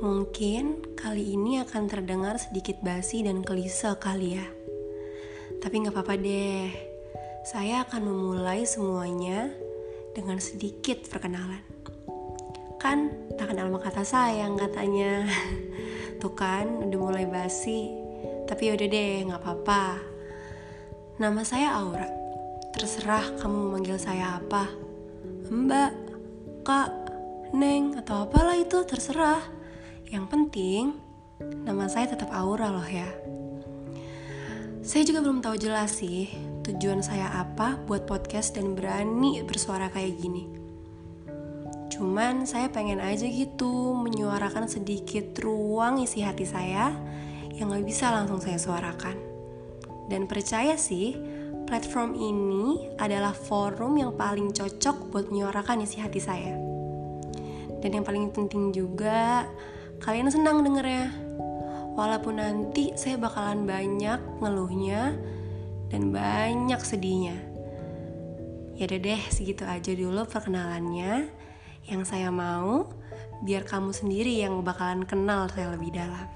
Mungkin kali ini akan terdengar sedikit basi dan kelise kali ya. Tapi nggak apa-apa deh. Saya akan memulai semuanya dengan sedikit perkenalan. Kan tak kenal maka kata sayang katanya. Tuh kan udah mulai basi. Tapi yaudah deh nggak apa-apa. Nama saya Aura. Terserah kamu memanggil saya apa. Mbak, Kak, Neng, atau apalah itu terserah. Yang penting, nama saya tetap Aura loh ya. Saya juga belum tahu jelas sih tujuan saya apa buat podcast dan berani bersuara kayak gini. Cuman saya pengen aja gitu menyuarakan sedikit ruang isi hati saya yang gak bisa langsung saya suarakan. Dan percaya sih, platform ini adalah forum yang paling cocok buat menyuarakan isi hati saya. Dan yang paling penting juga, kalian senang dengernya. Walaupun nanti saya bakalan banyak ngeluhnya dan banyak sedihnya. Ya deh, segitu aja dulu perkenalannya. Yang saya mau, biar kamu sendiri yang bakalan kenal saya lebih dalam.